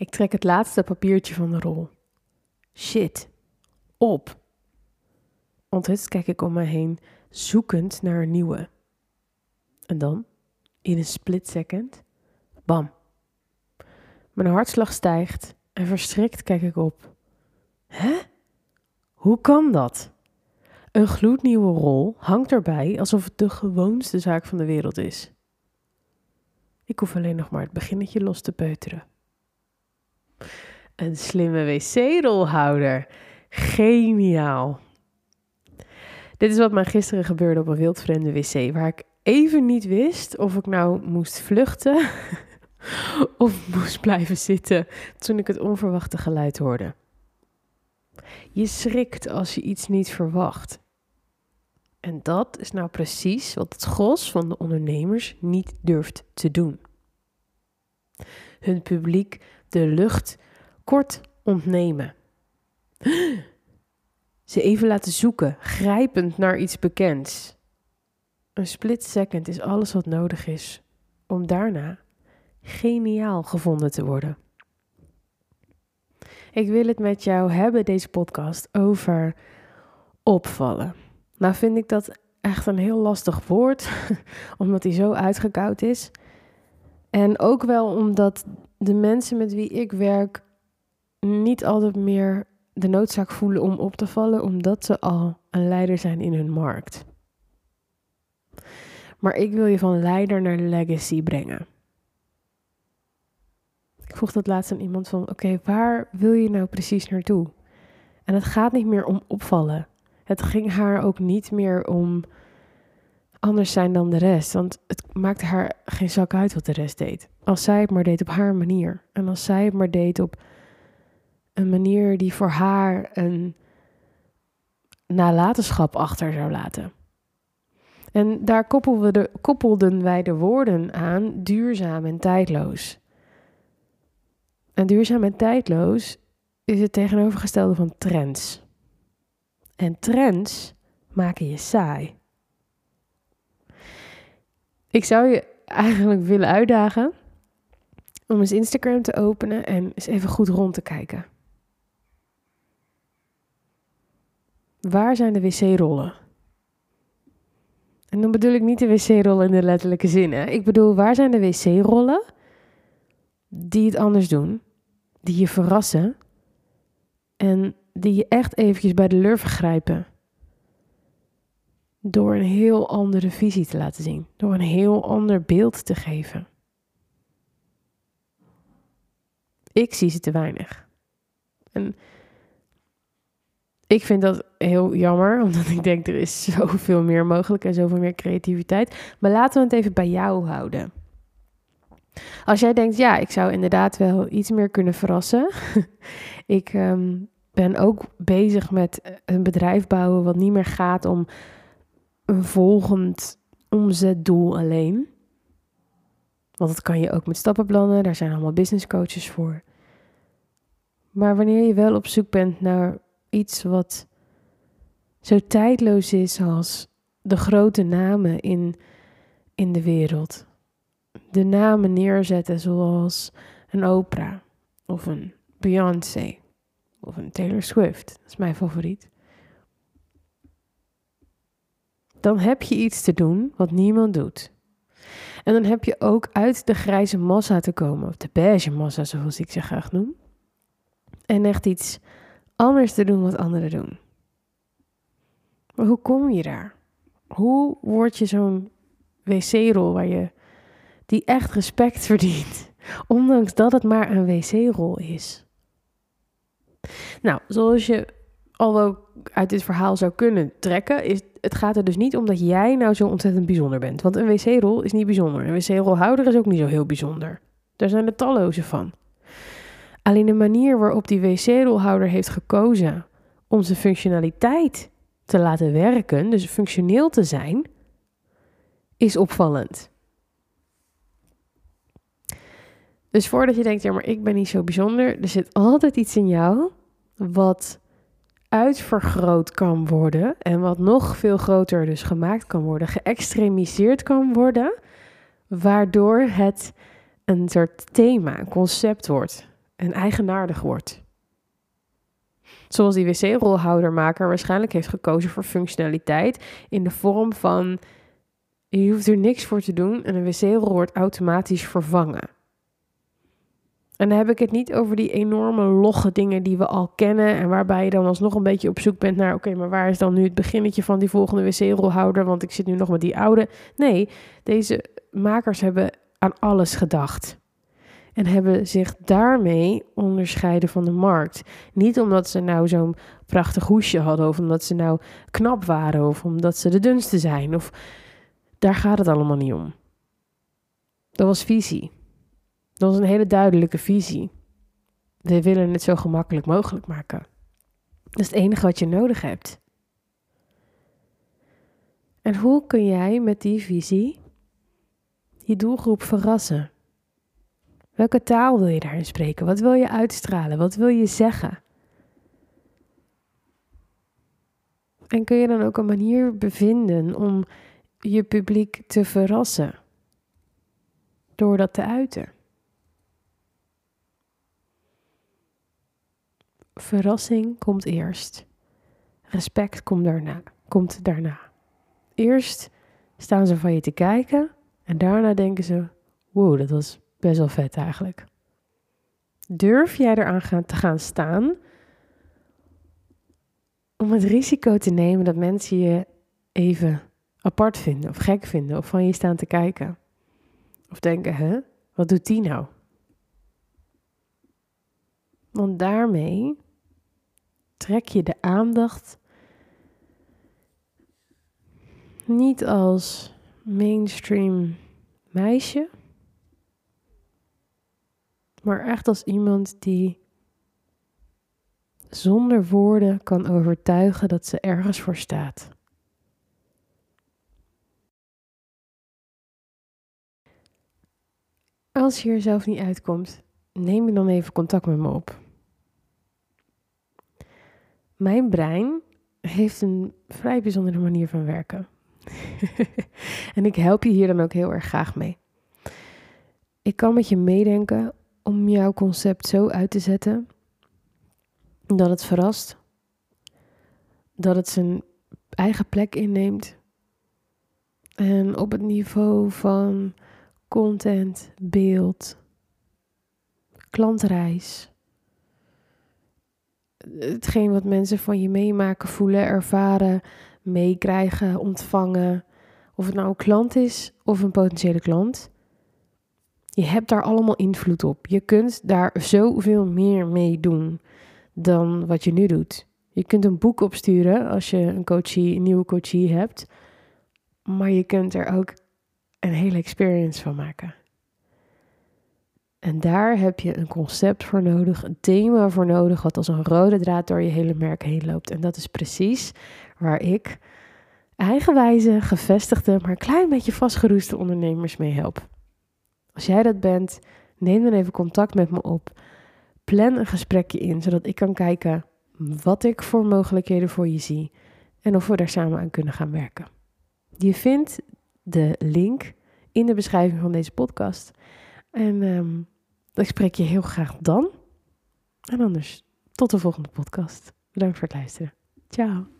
Ik trek het laatste papiertje van de rol. Shit. Op. Onthutst kijk ik om me heen, zoekend naar een nieuwe. En dan, in een split second, bam. Mijn hartslag stijgt en verschrikt kijk ik op. Hè? Hoe kan dat? Een gloednieuwe rol hangt erbij alsof het de gewoonste zaak van de wereld is. Ik hoef alleen nog maar het beginnetje los te peuteren. Een slimme wc-rolhouder. Geniaal. Dit is wat mij gisteren gebeurde op een wildvreemde wc, waar ik even niet wist of ik nou moest vluchten of moest blijven zitten toen ik het onverwachte geluid hoorde. Je schrikt als je iets niet verwacht. En dat is nou precies wat het gros van de ondernemers niet durft te doen. Hun publiek de lucht kort ontnemen. Ze even laten zoeken, grijpend naar iets bekends. Een split second is alles wat nodig is om daarna geniaal gevonden te worden. Ik wil het met jou hebben, deze podcast, over opvallen. Nou vind ik dat echt een heel lastig woord, omdat hij zo uitgekoud is. En ook wel omdat de mensen met wie ik werk niet altijd meer de noodzaak voelen om op te vallen, omdat ze al een leider zijn in hun markt. Maar ik wil je van leider naar legacy brengen. Ik vroeg dat laatst aan iemand van, oké, waar wil je nou precies naartoe? En het gaat niet meer om opvallen. Het ging haar ook niet meer om anders zijn dan de rest. Want het maakte haar geen zak uit wat de rest deed. Als zij het maar deed op haar manier. En als zij het maar deed op een manier die voor haar een nalatenschap achter zou laten. En daar koppelden, de, koppelden wij de woorden aan duurzaam en tijdloos. En duurzaam en tijdloos is het tegenovergestelde van trends. En trends maken je saai. Ik zou je eigenlijk willen uitdagen om eens Instagram te openen en eens even goed rond te kijken. Waar zijn de wc-rollen? En dan bedoel ik niet de wc-rollen in de letterlijke zin. Hè? Ik bedoel, waar zijn de wc-rollen die het anders doen, die je verrassen en die je echt eventjes bij de lurven grijpen? Door een heel andere visie te laten zien, door een heel ander beeld te geven. Ik zie ze te weinig. En ik vind dat heel jammer, omdat ik denk er is zoveel meer mogelijk en zoveel meer creativiteit. Maar laten we het even bij jou houden. Als jij denkt, ja, ik zou inderdaad wel iets meer kunnen verrassen. ik ehm, ben ook bezig met een bedrijf bouwen wat niet meer gaat om een volgend omzetdoel alleen. Want dat kan je ook met stappenplannen, daar zijn allemaal business coaches voor. Maar wanneer je wel op zoek bent naar iets wat zo tijdloos is als de grote namen in, in de wereld. De namen neerzetten zoals een Oprah of een Beyoncé of een Taylor Swift. Dat is mijn favoriet. Dan heb je iets te doen wat niemand doet. En dan heb je ook uit de grijze massa te komen, of de beige massa zoals ik ze graag noem. En echt iets anders te doen wat anderen doen. Maar hoe kom je daar? Hoe word je zo'n wc-rol waar je die echt respect verdient, ondanks dat het maar een wc-rol is? Nou, zoals je al ook uit dit verhaal zou kunnen trekken, is het gaat er dus niet om dat jij nou zo ontzettend bijzonder bent. Want een wc-rol is niet bijzonder. Een wc-rolhouder is ook niet zo heel bijzonder. Daar zijn er talloze van. Alleen de manier waarop die wc-rolhouder heeft gekozen om zijn functionaliteit te laten werken, dus functioneel te zijn, is opvallend. Dus voordat je denkt, ja, maar ik ben niet zo bijzonder, er zit altijd iets in jou wat uitvergroot kan worden en wat nog veel groter dus gemaakt kan worden, geëxtremiseerd kan worden, waardoor het een soort thema, een concept wordt en eigenaardig wordt. Zoals die wc-rolhoudermaker waarschijnlijk heeft gekozen voor functionaliteit in de vorm van je hoeft er niks voor te doen en een wc-rol wordt automatisch vervangen. En dan heb ik het niet over die enorme logge dingen die we al kennen. En waarbij je dan alsnog een beetje op zoek bent naar: oké, maar waar is dan nu het beginnetje van die volgende wc-rolhouder? Want ik zit nu nog met die oude. Nee, deze makers hebben aan alles gedacht. En hebben zich daarmee onderscheiden van de markt. Niet omdat ze nou zo'n prachtig hoesje hadden, of omdat ze nou knap waren, of omdat ze de dunste zijn. Of daar gaat het allemaal niet om. Dat was visie. Dat was een hele duidelijke visie. We willen het zo gemakkelijk mogelijk maken. Dat is het enige wat je nodig hebt. En hoe kun jij met die visie je doelgroep verrassen? Welke taal wil je daarin spreken? Wat wil je uitstralen? Wat wil je zeggen? En kun je dan ook een manier bevinden om je publiek te verrassen door dat te uiten? Verrassing komt eerst. Respect komt daarna. Komt daarna. Eerst staan ze van je te kijken en daarna denken ze: wow, dat was best wel vet eigenlijk. Durf jij eraan te gaan staan om het risico te nemen dat mensen je even apart vinden of gek vinden of van je staan te kijken? Of denken, hè, wat doet die nou? Want daarmee trek je de aandacht niet als mainstream meisje, maar echt als iemand die zonder woorden kan overtuigen dat ze ergens voor staat. Als je er zelf niet uitkomt, neem je dan even contact met me op. Mijn brein heeft een vrij bijzondere manier van werken. en ik help je hier dan ook heel erg graag mee. Ik kan met je meedenken om jouw concept zo uit te zetten dat het verrast, dat het zijn eigen plek inneemt en op het niveau van content, beeld, klantreis, hetgeen wat mensen van je meemaken, voelen, ervaren, meekrijgen, ontvangen. Of het nou een klant is of een potentiële klant. Je hebt daar allemaal invloed op. Je kunt daar zoveel meer mee doen dan wat je nu doet. Je kunt een boek opsturen als je een, coachie, nieuwe coachie hebt. Maar je kunt er ook een hele experience van maken. En daar heb je een concept voor nodig, een thema voor nodig, wat als een rode draad door je hele merk heen loopt. En dat is precies waar ik eigenwijze, gevestigde, maar een klein beetje vastgeroeste ondernemers mee help. Als jij dat bent, neem dan even contact met me op. Plan een gesprekje in, zodat ik kan kijken wat ik voor mogelijkheden voor je zie en of we daar samen aan kunnen gaan werken. Je vindt de link in de beschrijving van deze podcast. En um, ik spreek je heel graag dan. En anders tot de volgende podcast. Bedankt voor het luisteren. Ciao.